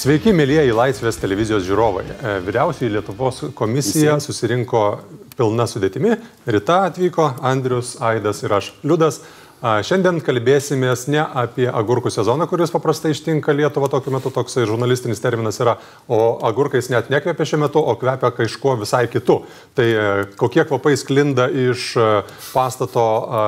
Sveiki, mėlyjeji Laisvės televizijos žiūrovai. E, Vyriausiai Lietuvos komisija susirinko pilna sudėtimi. Rita atvyko, Andrius, Aidas ir aš, Liudas. Šiandien kalbėsimės ne apie agurkų sezoną, kuris paprastai ištinka Lietuvą tokiu metu, toksai žurnalistinis terminas yra, o agurkais net nekvepia šiuo metu, o kvepia kažkuo visai kitu. Tai e, kokie kvapai sklinda iš e, pastato a,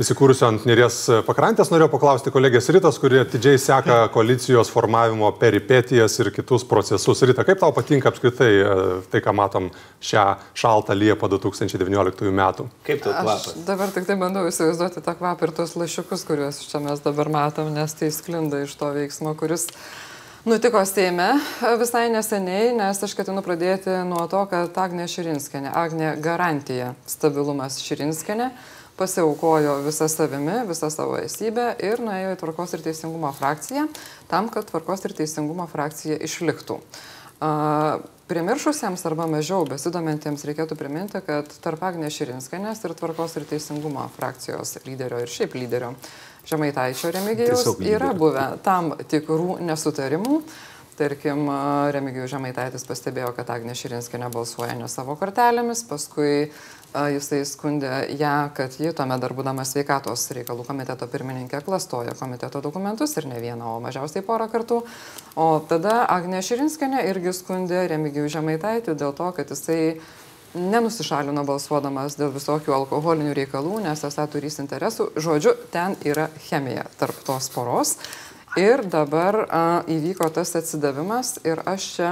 įsikūrusio ant Neries pakrantės, norėjau paklausti kolegės Rytas, kurie atidžiai seka koalicijos formavimo peripetijas ir kitus procesus. Ryta, kaip tau patinka apskritai e, tai, ką matom šią šaltą Liepą 2019 metų? Kaip tau Aš kvapas? dabar tik tai bandau įsivaizduoti tą kvapą ir tos lašiukus, kuriuos čia mes dabar matom, nes tai sklinda iš to veiksmo, kuris nutiko Seime visai neseniai, nes aš ketinu pradėti nuo to, kad Agnė Širinskenė, Agnė garantija stabilumas Širinskenė, pasiaukojo visą savimi, visą savo esybę ir nuėjo į Tvarkos ir Teisingumo frakciją tam, kad Tvarkos ir Teisingumo frakcija išliktų. Primiršusiems arba mažiau besidomintiems reikėtų priminti, kad tarp Agnės Širinskanės ir Tvarkos ir Teisingumo frakcijos lyderio ir šiaip lyderio Žemaitaičio Remigijaus yra buvę tam tikrų nesutarimų. Tarkim, a, Remigijus Žemaitaitis pastebėjo, kad Agnė Širinskinė balsuoja ne savo kortelėmis, paskui jisai skundė ją, kad ji tuomet dar būdama sveikatos reikalų komiteto pirmininkė klastoja komiteto dokumentus ir ne vieną, o mažiausiai porą kartų. O tada Agnė Širinskinė irgi skundė Remigijus Žemaitaitį dėl to, kad jisai nenusišalino balsuodamas dėl visokių alkoholinių reikalų, nes esą turys interesų. Žodžiu, ten yra chemija tarp tos poros. Ir dabar a, įvyko tas atsidavimas ir aš čia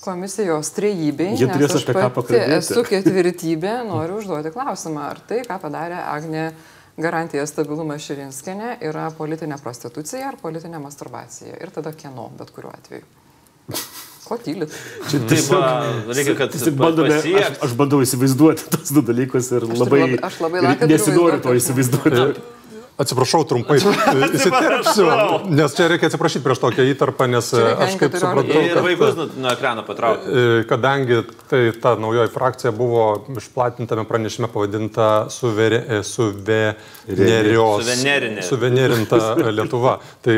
komisijos trejybei, Jie turės apie ką pakalbėti. esu ketvirtybė, noriu užduoti klausimą, ar tai, ką padarė Agnė garantija stabilumas Širinskinė, yra politinė prostitucija ar politinė masturbacija. Ir tada kieno, bet kuriuo atveju. Ko tylit? Čia Tai va, reikia, kad tiesiog bandome, aš, aš bandau įsivaizduoti tos du dalykus ir Aš labai, labai- aš labai ir laukiu, turiu nesinori to vaizduoti. įsivaizduoti. Atsiprašau, trumpai įsiterpsiu, nes čia reikia atsiprašyti prieš tokią įtarpą, nes aš kaip supratau, Ir vaikus nuo, nuo ekrano patraukti. E, Kadangi tai ta naujoji frakcija buvo išplatintame pranešime pavadinta e, suvenerios, Suvenerinė. suvenerinta Lietuva, tai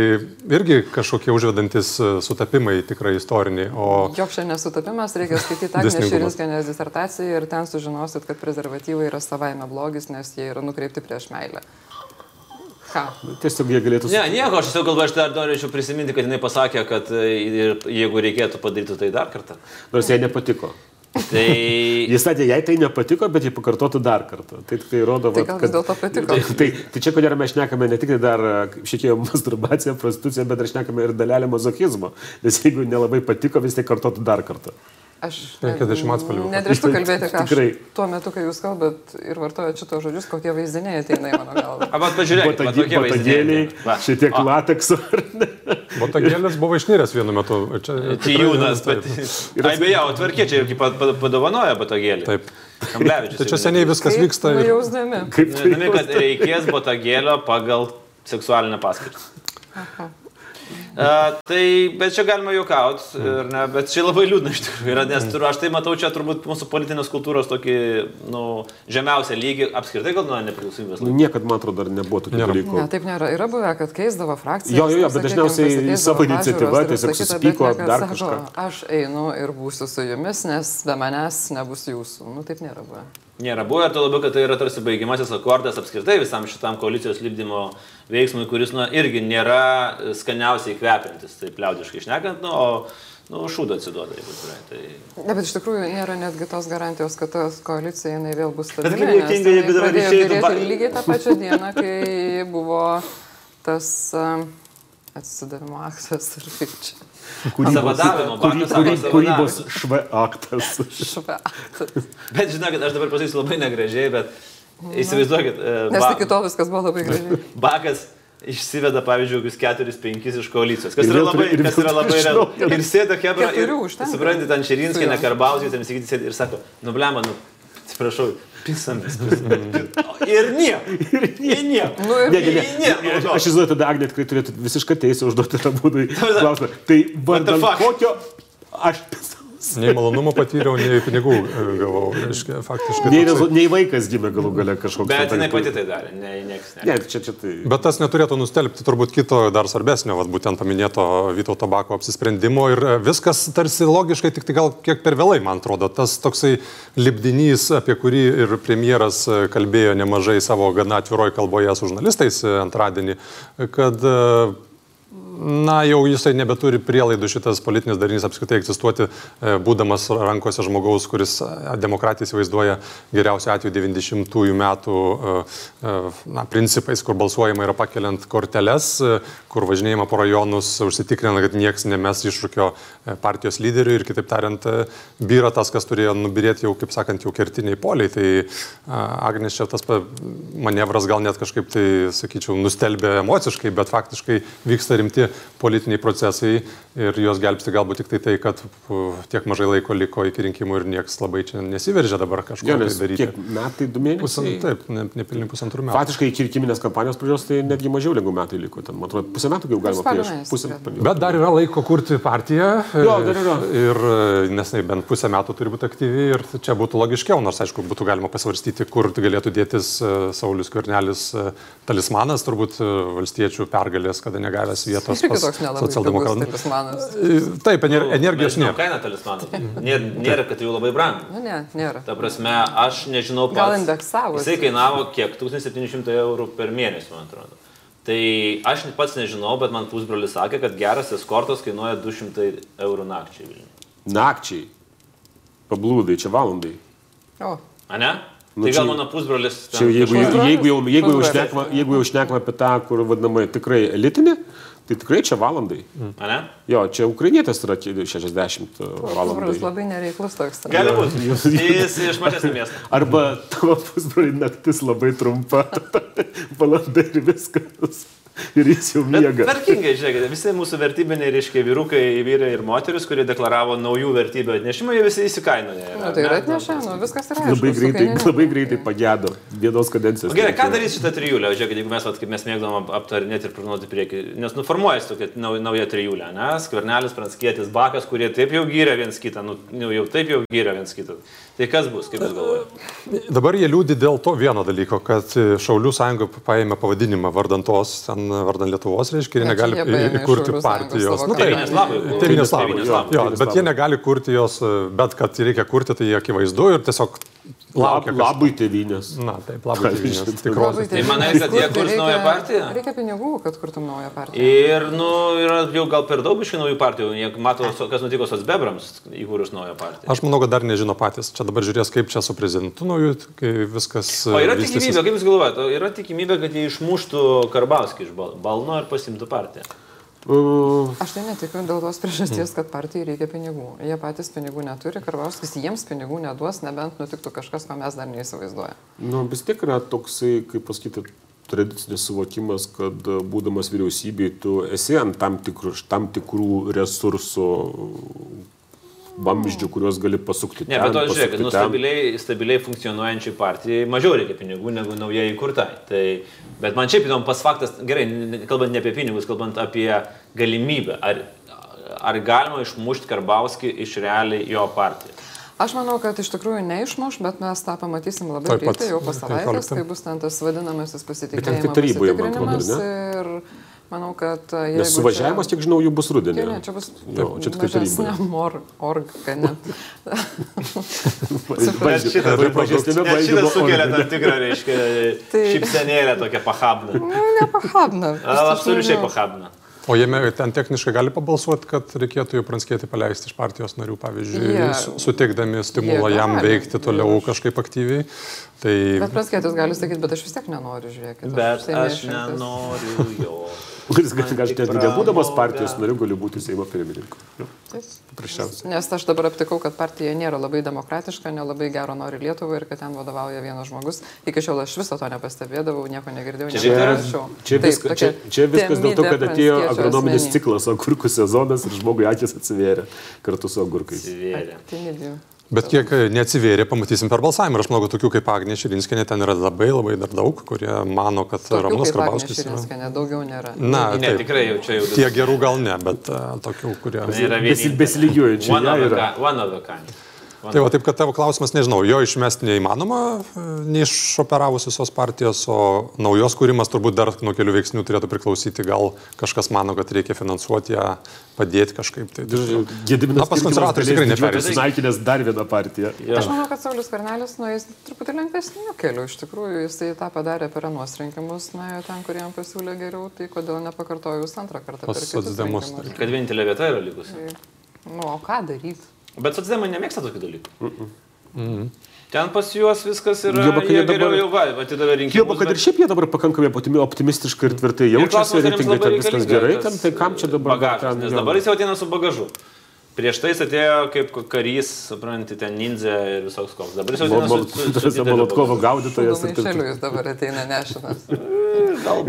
irgi kažkokie užvedantis e, sutapimai tikrai istoriniai. O Joks čia nesutapimas, reikia skaityti Agnės. Širinskėnės disertaciją ir ten sužinosit, kad prezervatyvai yra savaime blogis, nes jie yra nukreipti prieš meilę. Ką? Tiesiog jie galėtų... Ne, nieko, aš tiesiog galvoju, aš dar norėčiau prisiminti, kad jinai pasakė, kad e, ir jeigu reikėtų padaryti tai dar kartą. Nors jai nepatiko. Tai... Jis sakė, jai tai nepatiko, bet jį pakartotų dar kartą. Tai tai rodo, Tai vat, gal vis dėlto patiko. Tai, tai, tai čia, kodėl mes šnekame ne tik tai dar šiek tiek masturbaciją, prostituciją, bet ir šnekame ir dalelę mazokizmo. Nes jeigu nelabai patiko, vis tai kartotų dar kartą. Aš 50 atspalvių. Nedrįstu kalbėti, ką aš Tikrai. tuo metu, kai jūs kalbat ir vartojat šitos žodžius, kokie vaizdiniai ateina į mano galvą. Arba pažiūrėk, va, tokie vaizdiniai. Šiek tiek latekso. botagėlis buvo išniręs vienu metu. Čia, Tijūnas, tikrai- bet... Ai beje, o tvarkiečiai irgi pa- pa- padovanoja patogėlį. Taip. Kamblevičius. Tai čia seniai viskas vyksta. ir- Jausdami. Kaip tai? Žinome, kad reikės botagėlio pagal seksualinę paskirtį. Uh, tai, bet čia galima juokauti, ne, bet čia labai liūdna iš tikrųjų yra, nes turiu, aš tai matau čia turbūt mūsų politinės kultūros tokį, nu, žemiausią lygį, apskritai gal nuo nepriklausomybės laikų. Niekad, man atrodo, dar nebuvo tokių dalykų. Ne, taip nėra. Yra buvę, kad keisdavo frakciją. Jo, jo, jo, bet dažniausiai savo iniciatyva tiesiog susipyko dar kažką. Aš einu ir būsiu su jumis, nes be manęs nebus jūsų. Nu, taip nėra buvę. Nėra buvę ir to labiau, kad tai yra tarsi baigiamasis akordas apskritai visam šitam koalicijos lipdymo veiksmui, kuris, nu, irgi nėra skaniausiai kvepiantis, taip liaudiškai išnekant, nu, o, nu, šūdą atsiduoda, jeigu tikrai. Tai... Ne, bet iš tikrųjų nėra netgi tos garantijos, kad tas koalicija jinai vėl bus Bet stabili. kaip nes juokinga, jeigu dabar išeitų ba- Lygiai tą pačią dieną, kai buvo tas um, atsidavimo aktas ir kaip čia. Savadavimo, Kūry, bankas kūry, sako kūrybos savadavimo. šve aktas. Šupe aktas. Bet žinokit, aš dabar pasakysiu labai negražiai, bet įsivaizduokit, e, Nes ba- iki tol viskas buvo labai gražiai. Bakas išsiveda, pavyzdžiui, kokius keturis, penkis iš koalicijos. Kas yra labai, ir kas yra labai realu. Ir sėda kebra. Ir, Keturių užtenka. suprantate, ant Širinskį, Su ne juo. Karbauskis, ten sakyti, sėdi ir sako, nu blema, nu, atsiprašau, pisamis. Ir nieko. Ir nieko. Nu, Ne, ne, ne. Nieko. Aš- įsivaizduoju, tada Agnė tikrai turėtų visišką teisę užduoti tą klausimą. Tai vardan kokio aš Nei malonumų patyriau, nei pinigų e, gavau. Reiškia, faktiškai. Nei, toksai- rezu, nei vaikas gimė galų gale kažkoks. Bet jinai pati tai darė, ne, nieks ne. Ne, čia, čia tai. Bet tas neturėtų nustelbti turbūt kito dar svarbesnio, vat, būtent paminėto Vytauto Bako apsisprendimo ir e, viskas tarsi logiškai, tik tai gal kiek per vėlai, man atrodo. Tas toksai libdinys, apie kurį ir premjeras e, kalbėjo nemažai savo gana atviroj kalboje su žurnalistais antradienį, kad e, Na, jau jisai nebeturi prielaidų šitas politinis darinys apskritai egzistuoti, e, būdamas rankose žmogaus, kuris e, demokratiją įsivaizduoja geriausiu atveju 90-ųjų metų e, na, principais, kur balsuojama yra pakeliant korteles, kur važinėjama po rajonus, užsitikrina, kad niekas nemes iššūkio partijos lyderiui ir kitaip tariant, byra tas, kas turėjo nubirėti jau, kaip sakant, jau kertiniai poliai. Tai Agnes čia tas manevras gal net kažkaip tai, sakyčiau, nustelbė emociškai, bet faktiškai vyksta rimti politiniai procesai ir juos gelbsti galbūt tik tai tai, kad tiek mažai laiko liko iki rinkimų ir niekas labai čia nesiveržia dabar kažko Jo, tai daryti. kiek metai, du Pusan, mėnesiai. taip, ne, nepilni pusantrų metų. Faktiškai iki rinkiminės kampanijos pradžios tai netgi mažiau negu metai liko. Ten, man atrodo, pusę metų jau galima prieš. Pusę, Bet dar yra laiko kurti partiją. Jo, dar yra. Ir nes tai bent pusę metų turi būti aktyvi ir čia būtų logiškiau, nors aišku, būtų galima pasvarstyti, kur galėtų dėtis e, Saulis Kvernelis e, talismanas, turbūt e, valstiečių pergalės, kada negavęs vietos pas socialdemokratų. talismanas. E, Taip, ener energijos nėra. kaina talismanų. Nėra, nėra, kad jau labai brangu. Nu, ne, nėra. Ta prasme, aš nežinau, pats. Gal indeksavosi. Jisai kainavo kiek? 1700 eurų per mėnesį, man atrodo. Tai aš pats nežinau, bet man pusbrolis sakė, kad geras eskortas kainuoja 200 eurų nakčiai Vilniuje. Nakčiai. Pablūdai, čia valandai. O, A ne? Nu, tai gal mano pusbrolis. ten Čia jeigu, jeigu, jeigu, šnekama, jeigu jau šnekama apie tą, kur vadinamai tikrai elitinė, tai tikrai čia valandai. A ne? Jo, čia ukrainietės yra ki- 60 Kubras valandų. labai nereiklus toks. Gali būti. Jis iš mažesnio miesto. Arba tavo pusbroliai naktis labai trumpa, valanda ir viskas. Ir jis jau miega. Tvarkingai, žiūrėkite, visi mūsų vertybiniai, reiškia, vyrukai, vyrai ir moteris, kurie deklaravo naujų vertybių atnešimą, jie visi įsikainoja. Nu, tai yra atnešę, nu, viskas yra. Labai aišku, greitai, kaininiu. labai greitai pagėdo vienos kadencijos. O Gerai, ką darys šitą trijulę? Žiūrėkit, jeigu mes, vat, kaip mes mėgdom ap- aptarinėti ir planuoti priekį, nes nuformuojasi tokia nau, nauja trijulė, ne? Skvernelis, Pranskėtis, Bakas, kurie taip jau gyrė viens kitą, nu, nu, jau taip jau gyrė viens kitą. Tai kas bus, kaip jūs galvojate? Dabar jie liūdi dėl to vieno dalyko, kad Šaulių sąjunga paėmė pavadinimą vardantos, ten vardan Lietuvos, reiškia, Ne, čia negali jie įkurti partijos. Nu, tai- labui. Tėvynės labui. Tėvynės Jo, labui. jo, bet jie negali kurti jos, bet kad reikia kurti, tai akivaizdu ir tiesiog. Lab, labai tėvynės. Na, taip, labai Ką tėvynės. Tikros. Tai manai, kad jie kurs naują partiją? Reikia pinigų, kad kurtum naują partiją. Ir, nu, yra jau gal per daug iš naujų partijų, jie mato, kas nutiko socbebrams įkūrus naują partiją. Aš manau, kad dar nežino patys. Čia dabar žiūrės, kaip čia su prezidentu nauju, kai viskas. O yra vystysis. tikimybė, kaip jūs galvojate, o yra tikimybė, kad jie išmuštų Karbauskį iš Bal- Balno ir pasimtų partiją. Aš tai netikiu dėl tos priežasties, kad partijai reikia pinigų. Jie patys pinigų neturi, Karbauskis jiems pinigų neduos, nebent nutiktų kažkas, ko mes dar neįsivaizduojame. nu, vis tiek yra toksai, kaip pasakyti, tradicinis suvokimas, kad uh, būdamas vyriausybei tu esi ant tam tikrų, tam tikrų resursų vamzdžių, kuriuos gali pasukti. Ne, ten, bet to žiūrėk, nu, stabiliai, stabiliai funkcionuojančiai partijai mažiau reikia pinigų negu naujai įkurtai. Tai, bet man šiaip įdomu pas faktas, gerai, kalbant ne apie pinigus, kalbant apie galimybę, ar, ar galima išmušti Karbauskį iš realiai jo partijos. Aš manau, kad iš tikrųjų neišmuš, bet mes tą pamatysim labai greitai, jau po savaitės, 15. kai bus ten tas vadinamasis Bet pasitikėjimas. ten tik taryboje, man atrodo, pasitikrinimas Ir manau, kad jeigu... Nes suvažiavimas, čia... kiek žinau, jų bus rudenį. Ne, ne, čia bus Jo, čia tik mažesnė taryboje. mor, organė. Bet šitą- Labai mažesnėme Net šitas valdymo sukelia tam tikrą, reiškia, Tai- šipsenėlę tokią pahabną. Nu, nepahabna. Absoliučiai pahabną. O jame ten techniškai gali pabalsuoti, kad reikėtų jau pranskėti paleisti iš partijos narių, pavyzdžiui, Jie- su- suteikdami stimulą jie jam veikti toliau kažkaip aktyviai. Tai Bet praskėtis gali sakyti, bet aš vis tiek nenoriu žiūrėti. Bet aš nenoriu jo. Kuris gali, tik netgi nebūdamas partijos nariu, gali būti Seimo pirmininku. Jo, Paprasčiausiai. Nes aš dabar aptikau, kad partija nėra labai demokratiška, nelabai gero nori Lietuvą ir kad ten vadovauja vienas žmogus. Iki šiol aš viso to nepastebėdavau, nieko negirdėjau. Čia nerašiau. Čia, Taip, viska, čia, čia viskas dėl to, kad atėjo agronominis asmenybė. ciklas, agurkų sezonas ir žmogui akis atsivėrė kartu su agurkais. Svėrė. Timidijų. Bet kiek e, neatsivėrė, pamatysim per balsavimą. Ir aš manau, kad tokių kaip Agnė Širinskinė ten yra labai labai dar daug, kurie mano, kad Tokių Ramūnas Karbauskis yra. Daugiau nėra. Na, Ne, taip. tikrai jau čia jau. Tiek gerų gal ne, bet uh, tokių, kurie... Yra vienintelė. besilygiuojančių, One of a yra. kind, Tai va, taip, kad tavo klausimas, nežinau, jo išmesti neįmanoma, e, neišoperavus visos partijos, o naujos kūrimas turbūt dar nuo kelių veiksnių turėtų priklausyti. Gal kažkas mano, kad reikia finansuoti ją, padėti kažkaip. Tai, Gediminas Na, pas konservatorius tikrai nepereis. Sunaikinęs dar vieną partiją. Jo. Aš manau, kad Saulis Karnelis nueis truputį lengvesniu keliu. Iš tikrųjų, jisai tą padarė per anuos rinkimus, nuėjo ten, kur jam pasiūlė geriau, tai kodėl nepakartojus antrą kartą Pas socdemus? Kad vienintelė vieta yra likusi. Nu, o ką daryti? Bet socdemai nemėgsta tokių dalykų. Ten pas juos viskas yra. Juoba, kad jie jie dabar- geriau jau va, atidavė rinkimus. Kiebo, kad ir bet- šiaip jie dabar pakankamai optimi- optimistiškai ir tvirtai Ir jaučiasi, reitingai ten viskas gerai, ten, tai kam čia dabar bagažas, ten, nes dabar jis jau ateina su bagažu. Prieš tai jis atėjo kaip karys, supranti, ten ninja ir visoks koks. Dabar jis jau ateina su, Molotkovo gaudytojas ir, Maišeliu taip- jis dabar ateina nešinas.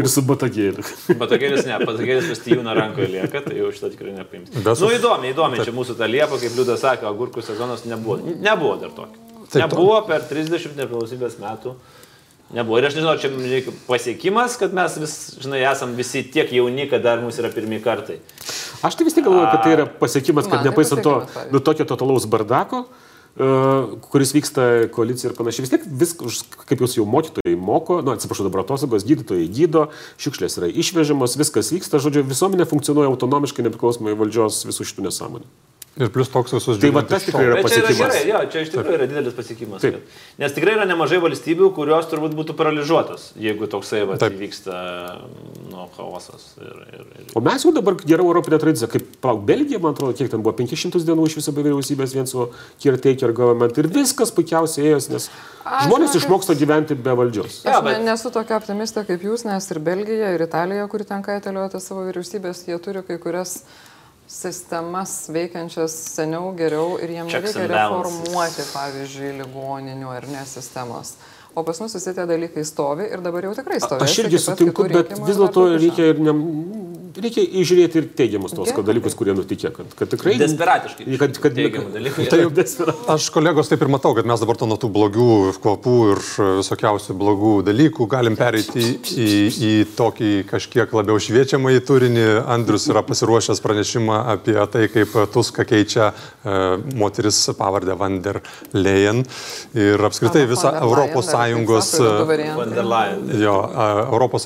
ir su batagėliu. Patagėlis ne, patagėlis pastijūna rankoje lieka, tai jau šitą tikrai nepaims. Bet su- Nu įdomi, įdomi, čia mūsų ta liepa, kaip Liudas sakė, agurkų sezonas nebuvo. Nebuvo dar tokio. Taip, Nebuvo per 30 nepriklausomybės metų. Nebuvo. Ir aš nežinau, čia reikia pasiekimas, kad mes vis, žinai, esam visi tiek jauni, kad dar mūsų yra pirmie kartai. Aš tai vis tiek galvoju, kad tai yra pasiekimas, kad tai nepaisant to, nu tokio totalaus bardako, uh, kuris vyksta koalicija ir panašiai, vis tiek viskas, kaip jūs jau mokytojai moko, nu atsiprašau, dabar atostogos, gydytojai gydo, šiukšlės yra išvežamos, viskas vyksta, žodžiu, visuomenė funkcionuoja autonomiškai, nepriklausomai valdžios visų šitų nesąmonių. Ir plus toks visus Tai va tas tikrai yra Bet čia yra pasiekimas. gerai, jo, čia iš tikrųjų yra didelis pasiekimas. Taip. kad- Nes tikrai yra nemažai valstybių, kurios turbūt būtų paralyžiuotos, jeigu toksai va, vyksta nu, chaosas. Ir, ir, ir. O mes jau dabar geriau Europinė tradicija, kaip palauk, Belgija, man atrodo, kiek ten buvo 500 dienų iš viso be vyriausybės vien su caretaker government ir viskas puikiausiai ėjos, nes Aš žmonės žinokit- išmoksta gyventi be valdžios. Aš Jo, bet... nesu tokia optimistė kaip jūs, nes ir Belgija, ir Italija, kuri ten kaitalioja savo vyriausybės, jie turi kai kurias sistemas veikiančias seniau geriau ir jiems balances. reformuoti, pavyzdžiui, ligoninių ar ne sistemos. O pas mus visi tie dalykai stovi ir dabar jau tikrai stovi. Aš irgi sutinku, bet vis dėlto reikia ir ne, reikia įžiūrėti ir teigiamus tos Gerai. dalykus, kurie nutikė, kad, kad tikrai... Desperatiškai. Kad, kad, dalykų. Tai jau desperatiškai. Aš kolegos taip ir matau, kad mes dabar to nuo tų blogų kvapų ir visokiausių blogų dalykų galim pereiti į, į, į tokį kažkiek labiau šviečiamą į turinį. Andrius yra pasiruošęs pranešimą apie tai, kaip Tuska keičia uh, moteris pavardę Van der Leyen ir apskritai visą Europos Sąjungos. Jo, a,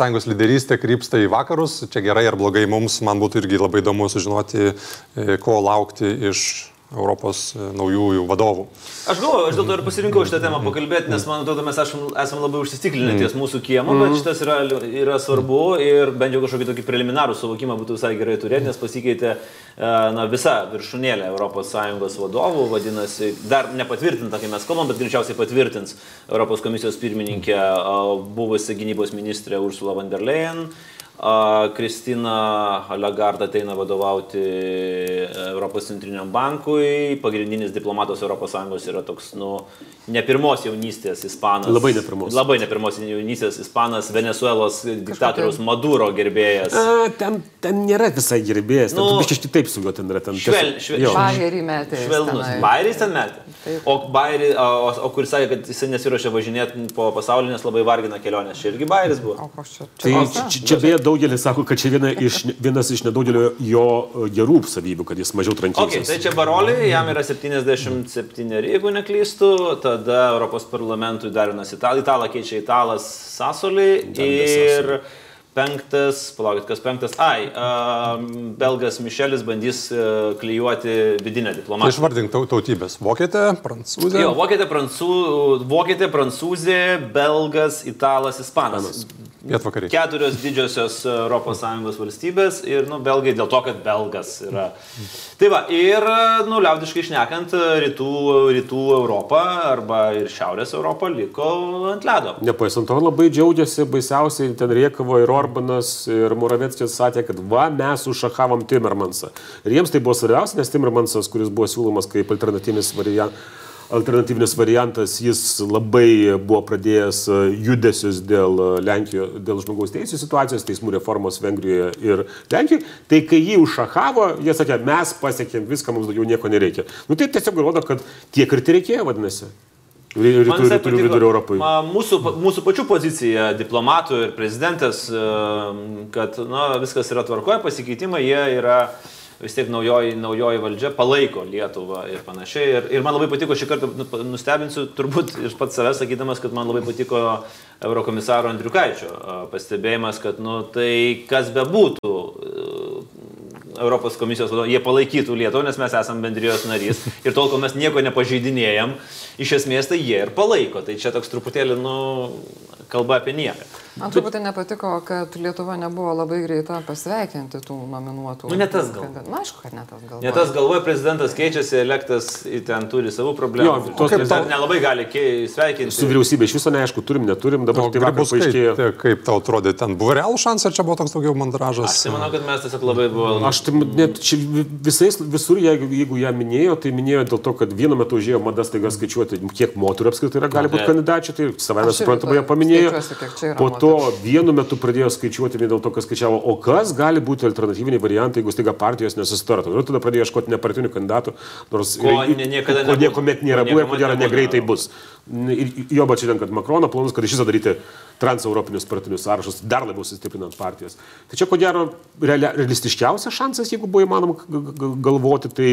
ES lyderystė krypsta į vakarus, čia gerai ar blogai mums, man būtų irgi labai įdomu sužinoti, e, ko laukti iš Europos e, naujųjų vadovų. Aš galvoju, aš dėl to ir pasirinkau šitą temą pakalbėti, nes man atrodo, mes esam, esam labai užsistiklinę ties mūsų kiemo, bet šitas yra, yra svarbu ir bent jau kažkokį tokį preliminarų suvokimą būtų visai gerai turėti, nes pasikeitė e, na, visa viršūnėlė ES vadovų, vadinasi, dar nepatvirtinta, kai mes kalbam, bet greičiausiai patvirtins Europos komisijos pirmininkė e, buvusi gynybos ministrė Ursula von der Leyen. A, Kristina Lagarde ateina vadovauti e, Europos centriniam bankui. Pagrindinis diplomatas ES yra toks, nu, ne pirmos jaunystės ispanas. Labai ne pirmos. Labai ne pirmos jaunystės ispanas, Venezuelos diktatoriaus Maduro gerbėjas. A, ten, ten nėra visai gerbėjas, ten Nu, biškai kitaip su juo ten yra. Ten švel- švel-. Bairį metė. Švelnus. Bairis ten metė. Taip. O, bairį, o, o kuris sakė, kad jis nesiuošia važinėti po pasaulį, nes labai vargina kelionės. Čia irgi bairis buvo. O koks čia? Tai čia, čia, čia beje daugelis sako, kad čia viena iš, vienas iš nedaugelio jo e, gerų savybių, kad jis mažiau trankysis. tai čia Baroli, jam yra 77, jeigu neklystu, tada Europos parlamentui dar vienas italą, italą keičia italas Sasolį ir penktas, palaukit, kas penktas, ai, a, belgas Mišelis bandys a, klijuoti vidinę Tai diplomatiją. išvardink tau- tautybės. Vokietė, prancūzė. Jo, vokietė, prancū, vokietė, prancūzė, belgas, italas, ispanas. Pietvakariai. Keturios didžiosios ES valstybės ir, nu, belgai dėl to, kad belgas yra. Tai va, ir, nu, liaudiškai išnekant, rytų, rytų Europą arba ir Šiaurės Europą liko ant ledo. Nepaisant to, labai džiaugiasi, baisiausiai ten Riekavo ir Orbanas ir Moraveckis sakė, kad va, mes užšachavom Timmermansą. Ir jiems tai buvo svarbiausia, nes Timmermansas, kuris buvo siūlomas kaip alternatyvinis variantas. Alternatyvinis variantas, jis labai buvo pradėjęs e, judesius dėl, e, Lenkijo, dėl žmogaus teisų situacijos, teismų reformos Vengrijoje ir Lenkijoje. Tai kai jį užšahavo, jie sakė, mes pasiekėm viską, mums daugiau nieko nereikia. Nu tai tiesiog rodo, kad tiek ir reikėjo, vadinasi. Rytų, Man rytų patiko, vidurio Europai. Mūsų, mūsų pačių pozicija, diplomatų ir prezidentės, e, kad na, viskas yra tvarkoje, pasikeitimai, jie yra vis tiek naujoji, naujoji valdžia palaiko Lietuvą ir panašiai. Ir, ir man labai patiko šį kartą, nu, nustebinsiu turbūt iš pats savęs sakydamas, kad man labai patiko Eurokomisaro Andriukaičio pastebėjimas, kad nu, tai kas bebūtų, e, Europos komisijos vadovai, jie palaikytų Lietuvą, nes mes esame bendrijos narys ir tol, kol mes nieko nepažeidinėjom, iš esmės tai jie ir palaiko. Tai čia toks truputėlį, nu, kalba apie nieką. Man truputį nepatiko, kad Lietuva nebuvo labai greita pasveikinti tų nominuotų. Nu, ne tas gal. kandidatų. Na, aišku, kad ne tas gal. Ne tas galvoja, prezidentas keičiasi, elektas į ten turi savų problemų. Jo, tos- Tos dar nelabai gali sveikinti. Su vyriausybė iš viso neaišku, turim, neturim, dabar tai grybus paaiškėjo. kaip, kaip tau atrodė, ten buvo realų šansas, ar čia buvo toks daugiau Aš mandražas? tai manau, kad mes tiesiog labai buvome. Aš tai net čia vi- visais, visur, jeigu, jeigu ją minėjo, tai minėjo dėl to, kad vienu metu užėjo madas taiga skaičiuoti, kiek moterų apskritai yra, gali būti Ne. kandidačių, tai savai Aš irgi suprantama, to jie paminėjo. skaičiuosiu, to vienu metu pradėjo skaičiuoti vien dėl to, kas skaičiavo, o kas gali būti alternatyviniai variantai, jeigu staiga partijos nesusitartų. Ir tada pradėjo ieškoti nepartinių kandidatų, nors Ko ir- ne- niekada ko niekuomet nėra buvę, niekuomet ko gero negreitai bus. Ir jo bačiai ten, kad Makrono planus, kad iš viso daryti transeuropinius partinius sąrašus, dar labiau sustiprinant partijas. Tai čia ko gero realistiškiausias šansas, jeigu buvo įmanoma galvoti, tai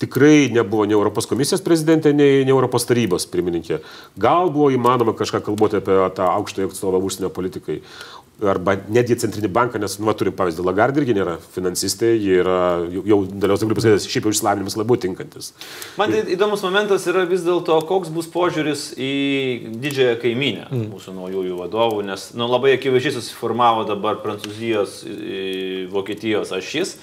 tikrai nebuvo nei Europos komisijos prezidentė, nei, nei Europos tarybos pirmininkė. Gal buvo įmanoma kažką kalbėti apie tą aukštąją atstovą užsienio politikai. Arba netgi centrinį banką, nes, nu, va, turim pavyzdį, Lagard irgi nėra finansistė, ji yra jau, dalyvaus galiu pasakyti, šiaip jau išsilavinimas labiau tinkantis. Man tai įdomus momentas yra vis dėlto, koks bus požiūris į didžiąją kaiminę mm. mūsų naujųjų vadovų, nes nu, labai akivaizdžiai susiformavo dabar Prancūzijos, Vokietijos ašis.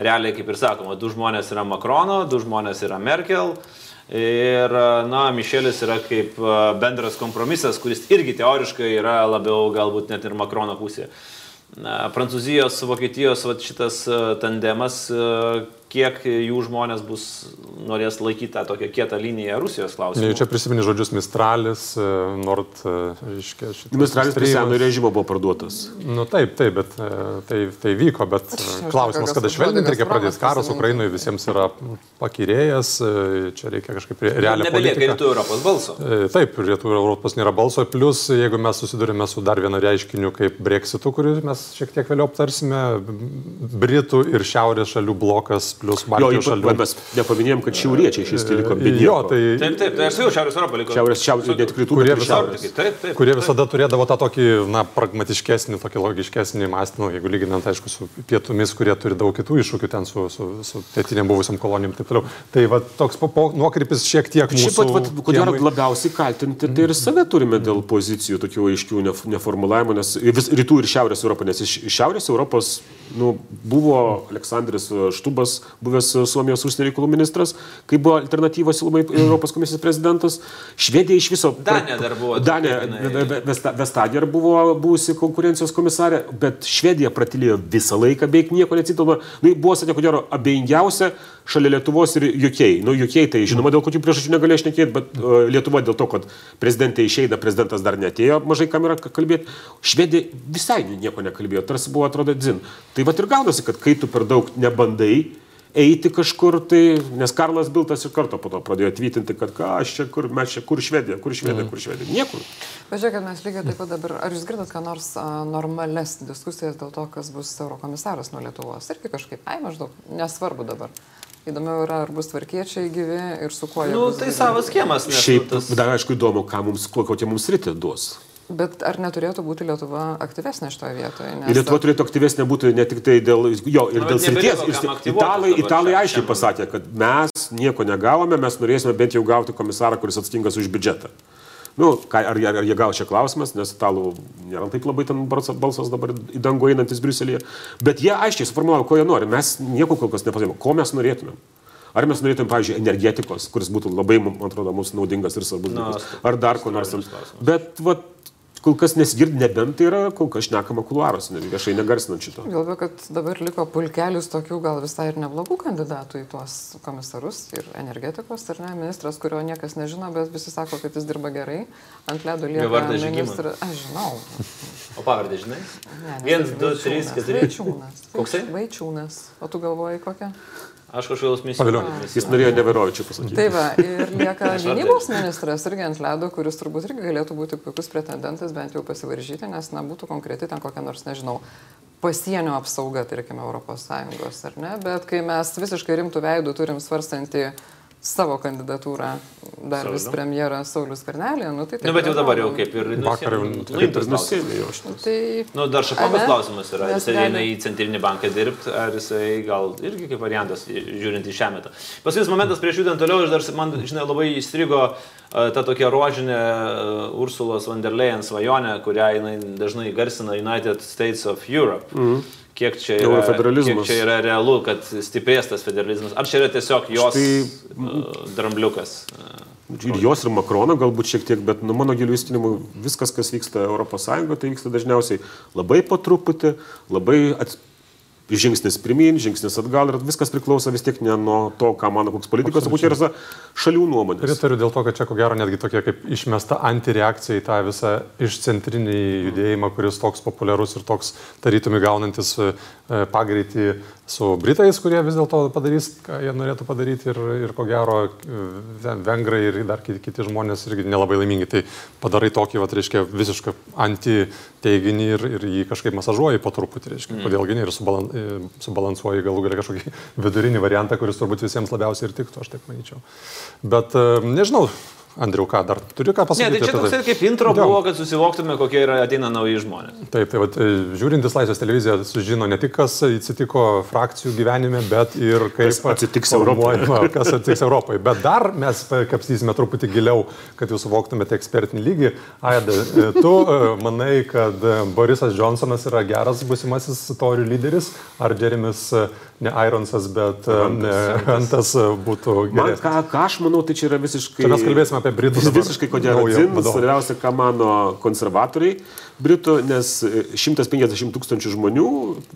Realiai, kaip ir sakoma, du žmonės yra Makrono, du žmonės yra Merkel. Ir, na, Mišelis yra kaip bendras kompromisas, kuris irgi teoriškai yra labiau galbūt net ir Makrono pusėje. Prancūzijos, Vokietijos vat, šitas tandemas, kiek jų žmonės bus norės laikyti tą tokią kietą liniją Rusijos klausimu. Čia prisimeni žodžius Mistralis, e, Nord, e, reiškia, šitas Mistralis prie senojo režimo buvo parduotas. Nu taip, taip, bet e, tai, tai vyko, bet klausimas, kada švelninti reikia pradėti. Karas. Ukrainoje visiems yra pakirėjęs, čia reikia kažkaip re- realią Nebelieka rytų Europos balso. Taip, Rytų Europos nėra balso, plus jeigu mes susidurime su dar vienu reiškiniu kaip Brexitu, kurį mes šiek tiek vėliau aptarsime, Britų ir Šiaurės šalių blokas plus Jo, Baltijos šalių. va, mes nepaminėjom, kad šiauriečiai šis liko be Jo, tai Taip, taip, tai aš jau Šiaurės Europą likau. Šiaurės, šiaurės, ne tik rytų, Kurie šiaurės. Taip, taip. kurie visada turėdavo tą tokį, na, pragmatiškesnį, tokį logiškesnį mąstymą, jeigu lyginant, aišku, su pietumis, kurie turi daug kitų iššūkių ten su, su, su pietiniam buvusiam kolonijom ir taip toliau. Tai va, toks po, po, nuokrypis šiek tiek Šiaip pat, vat, ko gero, kiemui. labiausiai kaltinti, tai ir save turime dėl pozicijų tokių aiškių nef- neformulavimų, nes vis rytų ir šiaurės Europą, nes iš šiaurės Europos nu, buvo Aleksandris Štubas, buvęs Suomijos užsienio reikalų ministras, kai buvo alternatyvos siūlomai Europos komisijos prezidentas. Švedija iš viso. Danija dar buvo tokia, Danija, jinai- Ve- Ve- Vesta- Vestager buvo buvusi konkurencijos komisarė, bet Švedija pratilėjo visą laiką, beveik nieko neatsitino. Nu, buvo, sakė, ko gero, abejingiausia šalia Lietuvos ir UK. Nu, UK tai žinoma, dėl kokių priežasčių negalėjo šnekėti, bet uh, Lietuva dėl to, kad prezidentė išeina, prezidentas dar netėjo, mažai kam yra kalbėti. Švedija visai nieko nekalbėjo, tarsi buvo, atrodo, dzin. Tai va ir gaunasi, kad kai tu per daug nebandai, eiti kažkur, tai, nes Karlas Biltas iš karto po to pradėjo tvirtinti, kad ką aš čia, kur mes čia, kur Švedija, kur Švedija, kur Švedija. Niekur. Pažiūrėkit, mes lygiai taip pat dabar, ar jūs girdat, ką nors a, normales diskusijas dėl to, kas bus eurokomisaras nuo Lietuvos? Irgi kažkaip, ai maždaug, nesvarbu dabar. Įdomiau yra, ar bus tvarkiečiai gyvi ir su kuo jie Nu, bus tai gyvi. savas kiemas, nes Šiaip, nu, tas... dar aišku, įdomu, ką mums, kokią mums rytį duos. Bet ar neturėtų būti Lietuva aktyvesnė šitoje vietoje? Ir Lietuva turėtų aktyvesnė būti ne tik tai dėl, jo, ir Nu, dėl srities. Italai, italai aiškiai pasakė, kad mes nieko negavome, mes norėsime bent jau gauti komisarą, kuris atsakingas už biudžetą. Nu, ką, ar, jie- ar jie gavo čia klausimas, nes italų nėra taip labai ten balsas, dabar į dangų einantis Briuselėje. Bet jie aiškiai suformulavo, ko jie nori. Mes nieko kol kas nepasakėme, ko mes norėtumėm. Ar mes norėtumėm, pavyzdžiui, energetikos, kuris būtų labai, man atrodo, mums naudingas ir svarbus dalykas. Ar dar ko nors. Bet, va, kol kas nesigirdi, nebent tai yra kol kas šnekama kuluaros, ne, viešai negarsinant šito. Galvoju, kad dabar liko pulkelis tokių gal visai ir neblogų kandidatų į tuos komisarus ir energetikos, ar ne, ministras, kurio niekas nežino, bet visi sako, kad jis dirba gerai. Ant ledo lieka vardas ministras. Aš žinau. O pavardė, žinai? Ne, ne, Viens, tai du, Vaičiūnas. trys, keturi. Vaičiūnas. Koksai? Vaičiūnas. O tu galvoji kokią? Aš kažkaip misijų. Pavilionis. Jis norėjo Neverovičių pasakyti. Tai va, ir lieka gynybos ministras irgi ant ledo, kuris turbūt irgi galėtų būti puikus pretendentas, bent jau pasivaržyti, nes, na, būtų konkreti ten kokia nors, nežinau, pasienio apsauga, tarkime, ES, ar ne, bet kai mes visiškai rimtų veidų turim svarstantį savo kandidatūrą dar vis Saulių. premjerą Saulis Karnelį, nu tai taip. Nu, bet jau dabar jau nu, kaip ir Vakar jau nuimtas kaip ir klausimas. Nusėmė jo šitą. Tai... Nu, dar šapokas Ane? klausimas yra, ar galim- eina į centrinį banką dirbti, ar jisai gal irgi kaip variantas, žiūrint į šią metą. Paskutinis momentas prieš judant toliau, aš dar, man, žinai, labai įstrigo ta tokia rožinė Ursulos von der Leyen svajonė, kurią jinai dažnai garsina United States of Europe. Mm. Kiek čia, yra, kiek čia yra realu, kad stiprės tas federalizmas? Ar čia yra tiesiog jos Štai- uh, drambliukas? Ir jos ir Makrono galbūt šiek tiek, bet nu, mano giliu įsitinimu viskas, kas vyksta ES, tai vyksta dažniausiai labai po truputį, labai ats... žingsnis pirmin, žingsnis atgal ir viskas priklauso vis tiek ne nuo to, ką mano koks politikas, o būtent yra šalių nuomonės. Pritariu dėl to, kad čia ko gero netgi tokia kaip išmesta antireakcija į tą visą išcentrinį judėjimą, kuris toks populiarus ir toks tarytumi gaunantis e, pagreitį su Britais, kurie vis dėlto padarys, ką jie norėtų padaryti ir, ir ko gero e, vengrai ir dar kiti, kiti žmonės irgi nelabai laimingi. Tai padarai tokį, va, reiškia, visišką anti-teiginį ir, ir jį kažkaip masažuoji po truputį, reiškia, mm. kodėlgi ne ir subalan, e, subalansuoji galų galia kažkokį vidurinį variantą, kuris turbūt visiems labiausiai ir tiktų, aš taip manyčiau. Bet e, nežinau, Andriu, ką dar turiu ką ne, pasakyti? tai čia apie toksai kaip intro Jo. buvo, kad susivoktume, kokie yra ateina nauji žmonės. Taip, tai vat, žiūrintis Laisvės televiziją sužino ne tik, kas atsitiko frakcijų gyvenime, bet ir kaip Kas atsitiks formuojama, kas atsitiks Europoje. Bet dar mes kapstysime truputį giliau, kad jūs suvoktumėte ekspertinį lygį. Aida, tu e, manai, kad Borisas Johnsonas yra geras busimasis torių lyderis, ar Jeremis ne Ironsas, bet e, ne, Antas e, būtų Man, geresnis? ką, ką aš manau, tai čia yra visiškai... Čia mes kalbėsime apie Britų dabar Visiškai ko gero naują dzins, vadovą. svarbiausia, ką mano konservatoriai Britų, nes 150 tūkstančių žmonių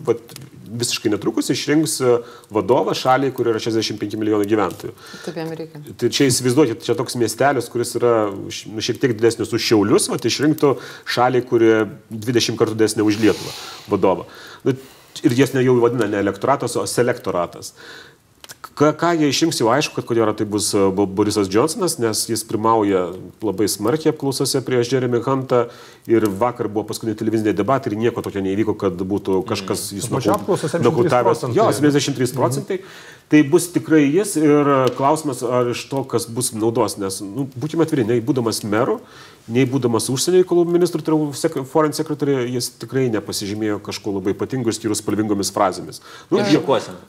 vat, visiškai netrukus išrinks vadovą šaliai, kur yra 65 milijonai gyventojų. Taip jam reikia. Tai čia įsivaizduokit, čia toks miestelis, kuris yra nu, šiek tiek didesnis už Šiaulius, vat, išrinktų šaliai, kuri 20 kartų didesnė už Lietuvą vadovą. Nu, ir jas ne jau vadina ne elektoratas, o selektoratas. Ką, ką jie išrinks, jau aišku, kad ko gero tai bus e, Bo- Borisas Johnsonas, nes jis pirmauja labai smarkiai apklausose prieš Jeremy Huntą ir vakar buvo paskutinė televiziniai debatai ir nieko tokio neįvyko, kad būtų kažkas jis 73 nokautavęs. procentai. Jo, 73 procentai. Tai bus tikrai jis ir klausimas, ar iš to, kas bus naudos, nes, nu, būkime atviri, nei būdamas meru, nei būdamas užsienio reikalų ministru, tai yra sek- foreign secretary, jis tikrai nepasižymėjo kažko labai ypatingo, išskyrus spalvingomis frazėmis. Nu, jo-.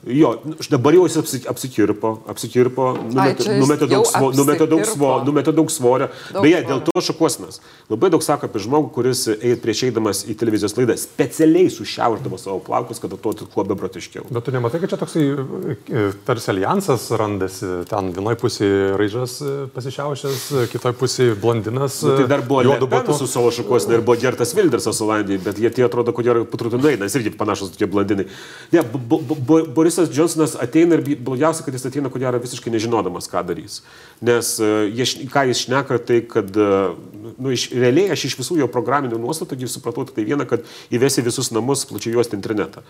Jo, dabar jau jis apsi- apsikirpo, apsikirpo, numetė, daug, svo, numetė, daug, svo, numetė daug svorio. Daug Beje, dėl to šakuosinas. Labai daug sako apie žmogų, kuris eit prieš eidamas į televizijos laidą specialiai sušiauždavo savo plaukus, kad atrodytų kuo beprotiškiau. Bet tu nematai, kad čia toksai e, tarsi alijansas randasi. Ten vienoje pusėje raižas e, pasišiaušęs, kitoj pusėje blondinas. Nu, tai dar buvo juodu Lepen batu. su savo šakosina ir buvo Gertas Vildersas Olandijai, bet jie tie atrodo, jie patrutinai, nes irgi panašus tokie blondinai. Ne, Bo- Bo- Bo- Borisas Johnsonas ateina ir blogiausia, kad jis ateina, ko gero, visiškai nežinodamas, ką darys. Nes e, jie, ką jis šneka, tai kad, e, nu, iš, realiai aš iš visų jo programinių nuostatų supratau tik tai vieną, kad įvesi visus namus plačiai juosti internetą.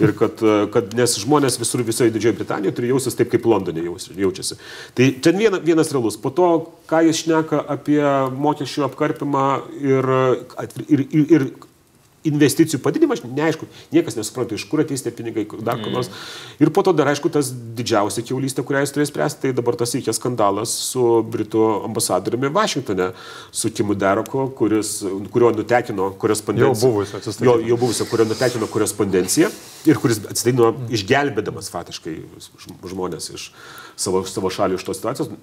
Ir kad, e, kad nes žmonės visur visoje Didžiojo Britanijoje turi jausis taip, kaip Londone jaučiasi. Tai ten viena, vienas realus. Po to, ką jis šneka apie mokesčių apkarpimą ir, ir, ir, ir investicijų padidinimą, aš neaišku, niekas nesupranta, iš kur ateis tie pinigai, dar kur nors. Ir po to dar aišku tas didžiausia keulystė, kurią jis turės spręsti, tai dabar tas įkės skandalas su Britų ambasadoriumi Vašingtone, su Timu Deroku, kuris, kurio nutekino korespondenciją. Jau buvusio atsistatydino. Jo, jau buvusio, kurio nutekino korespondenciją ir kuris atsistatydino išgelbėdamas fatiškai žm- žmonės iš savo, savo šalių iš tos situacijos.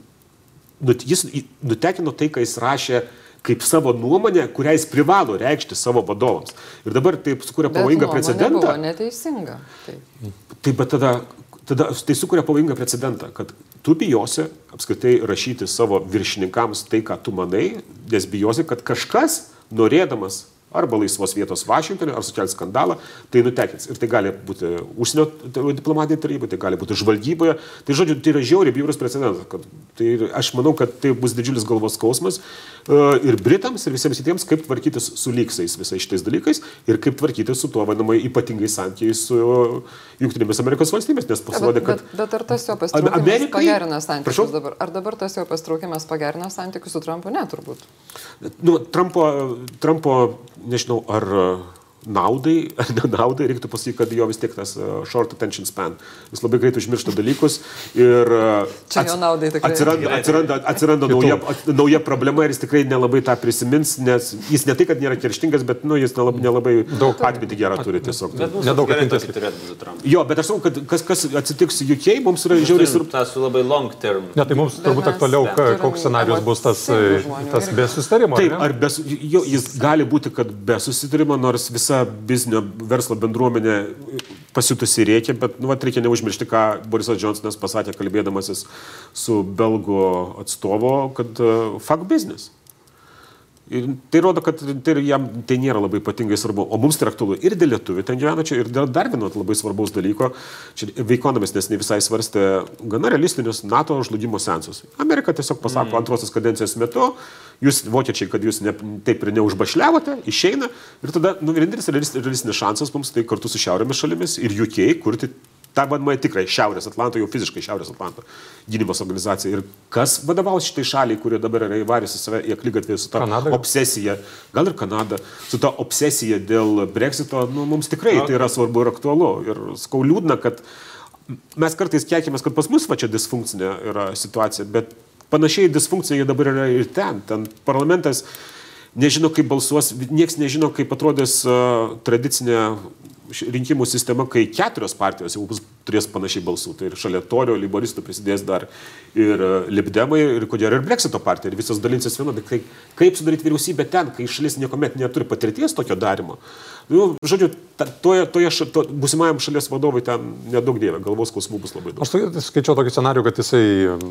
Jis nutekino tai, ką jis rašė kaip savo nuomonę, kurią jis privalo reikšti savo vadovams. Ir dabar taip Bet pavojingą precedentą. Buvo neteisinga. Taip. Taip, bet tada, tada tai sukuria pavojingą precedentą, kad tu bijosi apskritai rašyti savo viršininkams tai, ką tu manai, nes bijosi, kad kažkas norėdamas arba laisvos vietos Vašingtonė, ar sukelti skandalą, tai nutekins. Ir tai gali būti užsienio diplomatinė taryba, tai gali būti žvalgyboje. Tai žodžiu, tai yra žiauriai bjaurus precedentas. Tai aš manau, kad tai bus didžiulis galvos skausmas uh, ir Britams, ir visiems kitiems, kaip tvarkytis su lygsais visais šitais dalykais ir kaip tvarkytis su tuo vadinamai ypatingai santykiai su Junktinėmis Amerikos valstybės, nes pasirodė, kad... Bet, bet, bet ar tas jo pastraukimas Amerikai... pagerina santykius Prašau? dabar? Ar dabar tas jo pastraukimas pagerina santykius su Trumpu? Ne, turbūt. Nu, Trumpo, Trumpo nežinau, ar naudai, ar nenaudai, reiktų pasakyti, kad jo vis tiek tas uh, short attention span. Jis labai greit užmiršta dalykus ir uh, ats, atsiranda, atsiranda, atsiranda nauja, nauja problema ir jis tikrai nelabai tą prisimins, nes jis ne tai, kad nėra kerštingas, bet nu, jis nelabai, nelabai daug atmintį gerą turi tiesiog. Nedaug atminties turėtų būti Trump. Jo, bet aš sakau, kad kas, kas atsitiks UK, mums yra žiauriai svarbu. Tas labai long term. Ne, tai mums turbūt aktualiau, koks scenarius bus tas, tas be susitarimo. Taip, ar be, jo, jis gali būti, kad be susitarimo, nors visa visa biznio verslo bendruomenė pasitusi reikia, bet nu, vat, reikia neužmiršti, ką Borisas Johnsonas pasakė kalbėdamasis su belgų atstovo, kad uh, fuck business. Ir tai rodo, kad tai jam tai nėra labai ypatingai svarbu. O mums tai aktualu ir dėl lietuvių ten gyvenančių, ir dėl dar vieno labai svarbaus dalyko. Čia veikonomis nes ne visai svarstė gana realistinius NATO žlugimo sensus. Amerika tiesiog pasako mm. antrosios kadencijos metu, jūs vokiečiai, kad jūs ne, taip ir neužbašliavote, išeina. Ir tada nu, vienintelis realistinis šansas mums tai kartu su šiaurėmis šalimis ir UK kurti tą vadinamą tikrai Šiaurės Atlanto, jau fiziškai Šiaurės Atlanto gynybos organizacija. Ir kas vadovaus šitai šaliai, kurie dabar yra įvarėsi save į aklygatvį su ta Kanada. obsesija, gal ir Kanada, su ta obsesija dėl Brexito, nu, mums tikrai okay. tai yra svarbu ir aktualu. Ir skau liūdna, kad mes kartais kiekimės, kad pas mus va čia disfunkcinė yra situacija, bet panašiai disfunkcija dabar yra ir ten. Ten parlamentas nežino, kaip balsuos, niekas nežino, kaip atrodys uh, tradicinė rinkimų sistema, kai keturios partijos jau bus, turės panašiai balsų. Tai ir šalia Torio, Liboristų prisidės dar ir e, Libdemai, ir kodėl ir Brexito partija, ir visos dalinsis vienodai. Tai kaip sudaryti vyriausybę ten, kai šalis niekuomet neturi patirties tokio darimo. Nu, žodžiu, ta, toje, toje ša, to, busimajam šalies vadovui ten nedaug dievė, galvos skausmų bus labai daug. Aš tai skaičiau tokį scenarių, kad jisai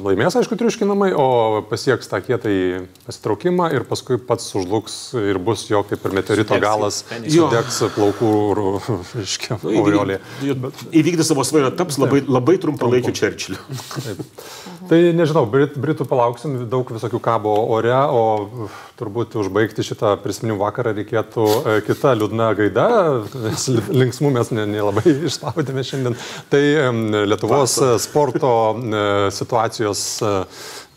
laimės, aišku, triuškinamai, o pasieks tą kietą į pasitraukimą ir paskui pats sužlugs ir bus jo kaip ir meteorito galas, sudegs plaukų iškia aureolė. Įvykdys savo svajonę, taps labai, labai trumpalaikiu Čerčiliu. Tai nežinau, Brit, Britų palauksim, daug visokių kabo ore, o turbūt užbaigti šitą prisiminimų vakarą reikėtų kitą liūdną gaidą, linksmų mes nelabai ne, ne išspaudėme šiandien. Tai Lietuvos sporto situacijos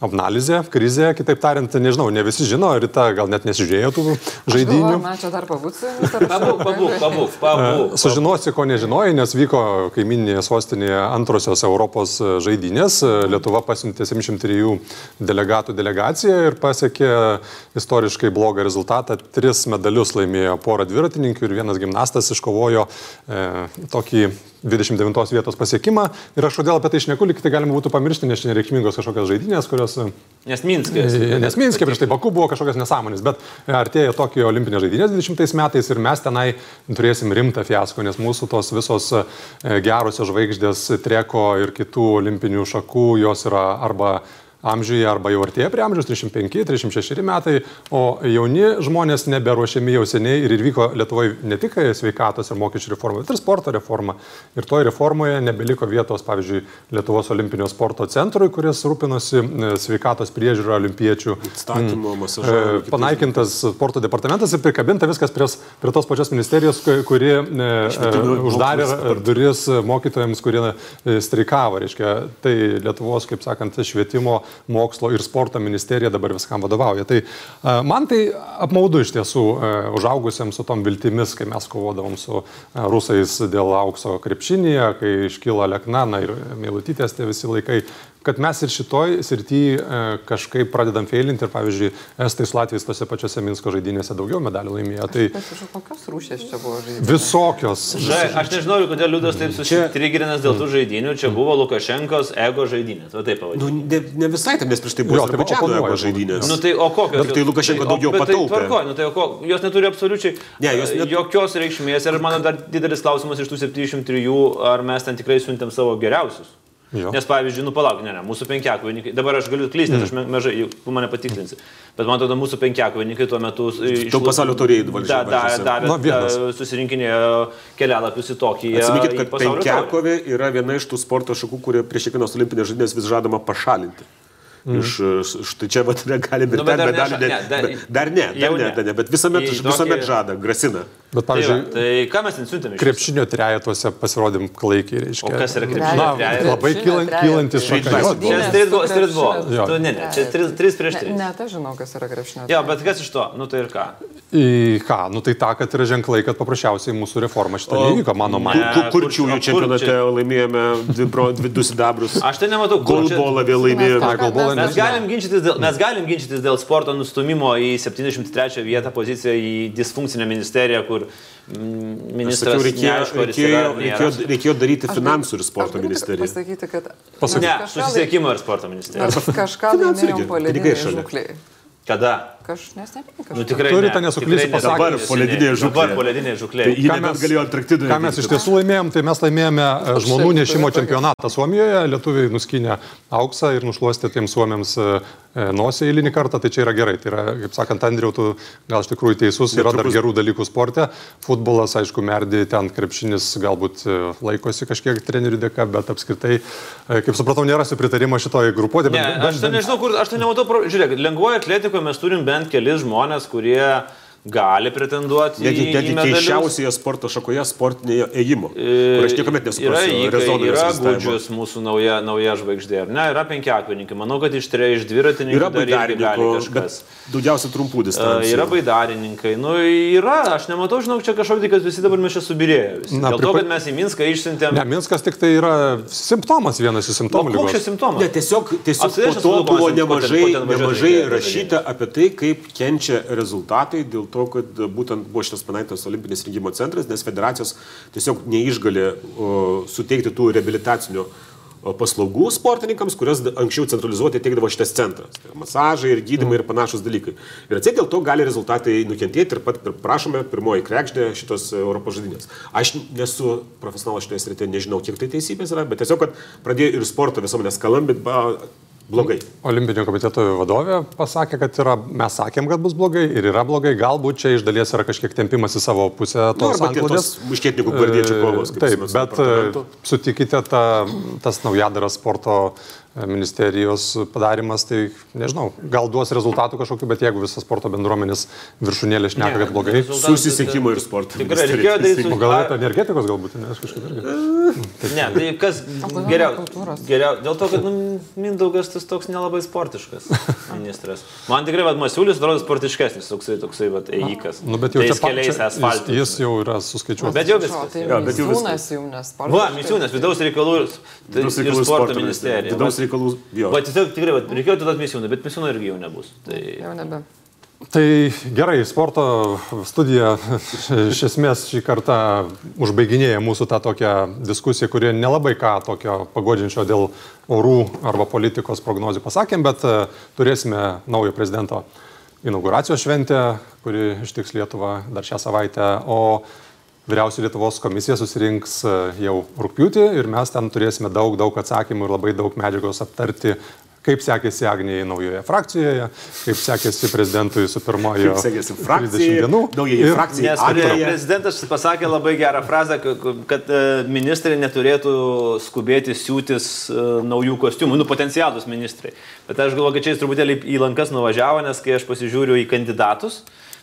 analizė, krizė, kitaip tariant, nežinau, ne visi žino, Rita gal net nesižiūrėjo tų žaidinių. Na, čia dar pabūsiu. Pabūk, pabūk, pabūk, pabūk. Sužinosi, ko nežinojai, nes vyko kaiminėje sostinėje antrosios Europos žaidynės. Lietuva pasiuntė 703 delegatų delegaciją ir pasiekė istoriškai blogą rezultatą. Tris medalius laimėjo pora dviratininkų ir vienas gimnastas iškovojo e, tokį 29 vietos pasiekimą. Ir aš kodėl apie tai išneku, lyg tai galima būtų pamiršti, nes čia nereikšmingos kažkokios žaidynės, kurios... Nes Minskė. Nes Minskė prieš tai Baku buvo kažkokios nesąmonės, bet artėja Tokijo olimpinės žaidynės 20 metais ir mes tenai turėsim rimtą fiasko, nes mūsų tos visos e, gerosios žvaigždės treko ir kitų olimpinių šakų, jos yra arba amžiuje arba jau artėja prie amžiaus 35-36 metai, o jauni žmonės neberuošiami jau seniai ir įvyko Lietuvoje ne tik sveikatos ir mokesčių reforma, bet ir sporto reforma. Ir toje reformoje nebeliko vietos, pavyzdžiui, Lietuvos olimpinio sporto centrui, kuris rūpinosi e, sveikatos priežiūro olimpiečių. Statymo, mm. masažavimo. E, panaikintas sporto departamentas ir prikabinta viskas prie, prie tos pačios ministerijos, kuri e, uždarė duris mokytojams, kurie streikavo. Reiškia, tai Lietuvos, kaip sakant, švietimo mokslo ir sporto ministerija dabar viskam vadovauja. Tai man tai apmaudu iš tiesų užaugusiems su tom viltimis, kai mes kovodavom su rusais dėl aukso krepšinėje, kai iškyla Leknana ir Meilutytės tie visi laikai kad mes ir šitoj srity e, kažkaip pradedam feilinti ir, pavyzdžiui, Estais Latvijais tose pačiose Minsko žaidynėse daugiau medalių laimėjo. Tai kokios rūšės čia buvo žaidynės? Visokios. Ža, aš nežinau, kodėl Liudas taip susitrigirinas dėl tų žaidinių. Čia buvo Lukašenkos ego žaidynės. O taip pavadinti. Nu, ne, ne visai tam, nes prieš tai buvo Azerbaidžiano ego žaidynės. Nu, tai o kokios? Bet tai Lukašenko daugiau tai, pataupė. Tai, tvarko, nu, tai ko, jos neturi absoliučiai ne, jos net... jokios reikšmės. Ir mano dar didelis klausimas iš tų 703, ar mes ten tikrai siuntėm savo geriausius. Jo. Nes pavyzdžiui, nu palauk, ne, ne, mūsų penkiakovininkai, dabar aš galiu klysti, mm. aš mažai, tu mane patikslinsi, bet man atrodo, mūsų penkiakovininkai tuo metu... Daug pasaulio taurėjų Da, varžybų da, davė, Nu, vienas. da, susirinkinėjo kelialapius į tokį. Atsiminkit, kad penkiakovė yra viena iš tų sporto šakų, kurie prieš kiekvienas olimpinės žaidynės vis žadama pašalinti. Iš, štai čia vat negali Nu, ir bet ten, dar bet dar neša- ne, dar- dar ne, dar ne, dar ne, bet visuomet, visuomet žada, grasina. Bet, Tai, va, pavyzdžiui, tai ką mes ten siuntėme? krepšinio trejetuose pasirodėm klaikiai, reiškia. O kas yra krepšinio trejetas? labai Krepšinio kylan- trejetai. kylantis Žaidžimas. šaka. Jo, Čia krepšiniu. Jo. Tu, ne, ne, čia 3 prieš 3. Ne, tai žinau, kas yra krepšinio. Jo, bet kas iš to? Nu tai ir ką? Į ką? Nu tai ta, kad yra ženklai, kad paprasčiausiai mūsų reforma šitą neįvyko, mano kur- Kurčiųjų kur čempionate čia? laimėjome dvi, du sidabrus. Aš tai nematau, Golbolą vėl laimėjome. Mes- golbolą Mes nežinau. galim, ginčytis dėl, mes galim ginčytis dėl sporto nustumimo į 73 vietą poziciją į disfunkcinę ministeriją, kur mm, Aš ministras sakiau, reikėjo, neaišku, reikėjo, yra, reikėjo, reikėjo daryti Aš finansų ir sporto ministeriją. Pasakyti, kad Pasakyk. Ne, susisiekimo ir sporto ministerija. kažką laimėjom šalia. žukliai. Kada? Kaž, nes ne, Nu, tikrai Turite, ne, Dabar poledinė ne. Dabar žūklė. poledinė žuklė. Tai jį Ką mes-. Ką mes iš tiesų laimėjom, tai mes laimėjome e, žmonų nešimo čempionatą Suomijoje, lietuviai nuskynė auksą ir nušluostė tiems suomiams e, e, nosį eilinį kartą, tai čia yra gerai. Tai yra, kaip sakant, Andriau, tu gal iš tikrųjų teisus, yra dar gerų dalykų sporte. Futbolas, aišku, merdi, ten krepšinis galbūt laikosi kažkiek trenerių dėka, bet apskritai, kaip supratau, nėra pritarimo šitoje grupuotė. Ne, aš tai nežinau, kur, aš tai nematau, žiūrėk, lengvoje atletikoje mes turim bent kelis žmonės, kurie gali pretenduoti Netgi, į, į netgi medalius. keisčiausioje sporto šakoje sportinėje ėjimo. Kur aš niekuomet Yra, nesuprasiu. rezono yra egzistavimo. gudžius mūsų nauja, nauja žvaigždė, ar ne? Yra penkiakvininkai. Manau, kad iš, tre, iš dviratininkų Yra bet daugiausia trumpų Uh, distancijų. yra baidarininkai. Nu, yra, aš nematau, žinau, čia kažkokį, kad visi dabar mes čia subirėjome. Na, Dėl to, pripa- kad mes į Minską išsiuntėm. Ne, Minskas tik tai yra simptomas, vienas iš simptomų. koks čia simptomas? Ne, tiesiog, tiesiog po to buvo nemažai, nemažai rašyta apie tai, kaip kenčia rezultatai dėl to, kad būtent buvo šitas panaikintas Olimpinis rengimo centras, nes federacijos tiesiog neišgali suteikti tų rehabilitacinių paslaugų sportininkams, kurias anksčiau centralizuoti teikdavo šitas centras. Tai masažai ir gydymai ir panašus dalykai. Ir atsiai dėl to gali rezultatai nukentėti ir pat prašome pirmoji krekždė šitos Europos žaidynės. Aš nesu profesionalas šitoje srityje, nežinau, kiek tai teisybės yra, bet tiesiog, kad pradėjo ir sporto visuomenės kalambit, blogai. Olimpinio komiteto vadovė pasakė, kad yra, mes sakėm, kad bus blogai ir yra blogai, galbūt čia iš dalies yra kažkiek tempimas į savo pusę Nu, tos tie antklodės. tos muškietininkų gvardiečių kovos. Taip, bet e, sutikite, ta, tas naujadaras sporto ministerijos padarimas, tai nežinau, gal duos rezultatų kažkokiu, bet jeigu visas sporto bendruomenės viršūnėlė šneka, kad blogai, Susisiekimo ir sporto. Tikrai reikėjo daryti o gal net energetikos galbūt, ne, aš kažkaip irgi. Ne, tai kas geriau, geriau. Dėl to, kad nu, Mindaugas tas toks nelabai sportiškas ministras. Man tikrai, vad, Masiulis atrodo sportiškesnis, toksai, toksai, vad, ėjikas. Nu, bet jau Tais čia keliais asfaltu. Jis, jis jau yra suskaičiuotas. Bet jau viskas. Tai Jo, bet jau Misiūnas jau nesportas. Va, Misiūnas, vidaus reikalų ir, tai, sporto ministerija. Vidaus reikalų. jo. Va, tiesiog tikrai, va, reikėjo tada Misiūną, bet Misiūno irgi jau nebus. Tai... Jau nebe. Tai gerai, sporto studija iš esmės šį kartą užbaiginėja mūsų tą tokią diskusiją, kuri nelabai ką tokio pagodžiančio dėl orų arba politikos prognozių pasakėm, bet e, turėsime naujo prezidento inauguracijos šventę, kuri ištiks Lietuvą dar šią savaitę, o Vyriausių Lietuvos komisija susirinks e, jau rūpjūtį ir mes ten turėsime daug, daug atsakymų ir labai daug medžiagos aptarti, kaip sekėsi Agnijai naujoje frakcijoje, kaip sekėsi prezidentui su pirmojo Kaip sekėsi 30 frakcijai, dienų. Ir- pre- prezidentas pasakė labai gerą frazę, ka- kad e, ministrai neturėtų skubėti siūtis e, naujų kostiumų, nu potencialus ministrai. Bet aš galvoju, kad čia jis truputėlį į lankas nuvažiavo, nes kai aš pasižiūriu į kandidatus,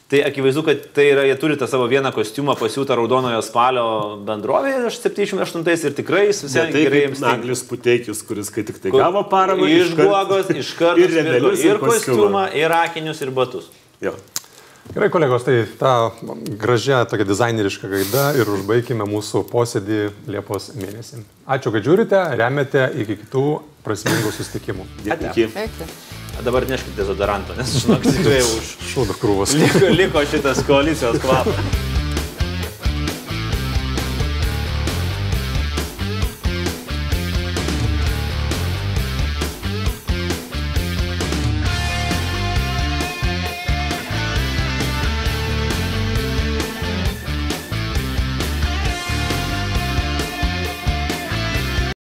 tai akivaizdu, kad tai yra, jie turi tą savo vieną kostiumą pasiūtą raudonojo spalio bendrovėje iš 78 ir tikrai jis visai tai gerai jiems tinka. Naglis Puteikis, kuris kai tik tai gavo paramą. Iš guogos, iš karto ir rebelius, ir ir kostiumą. ir akinius, ir batus. Jo. Gerai, kolegos, tai tą gražią, tokią dizainerišką gaidą ir užbaigime mūsų posėdį Liepos mėnesį. Ačiū, kad žiūrite, remiate iki kitų prasmingų susitikimų. Iki. Eikti. Dabar neškite dezodorantą, nes žinok, tikrai už Šūdo krūvos. liko, liko šitas koalicijos kvapas.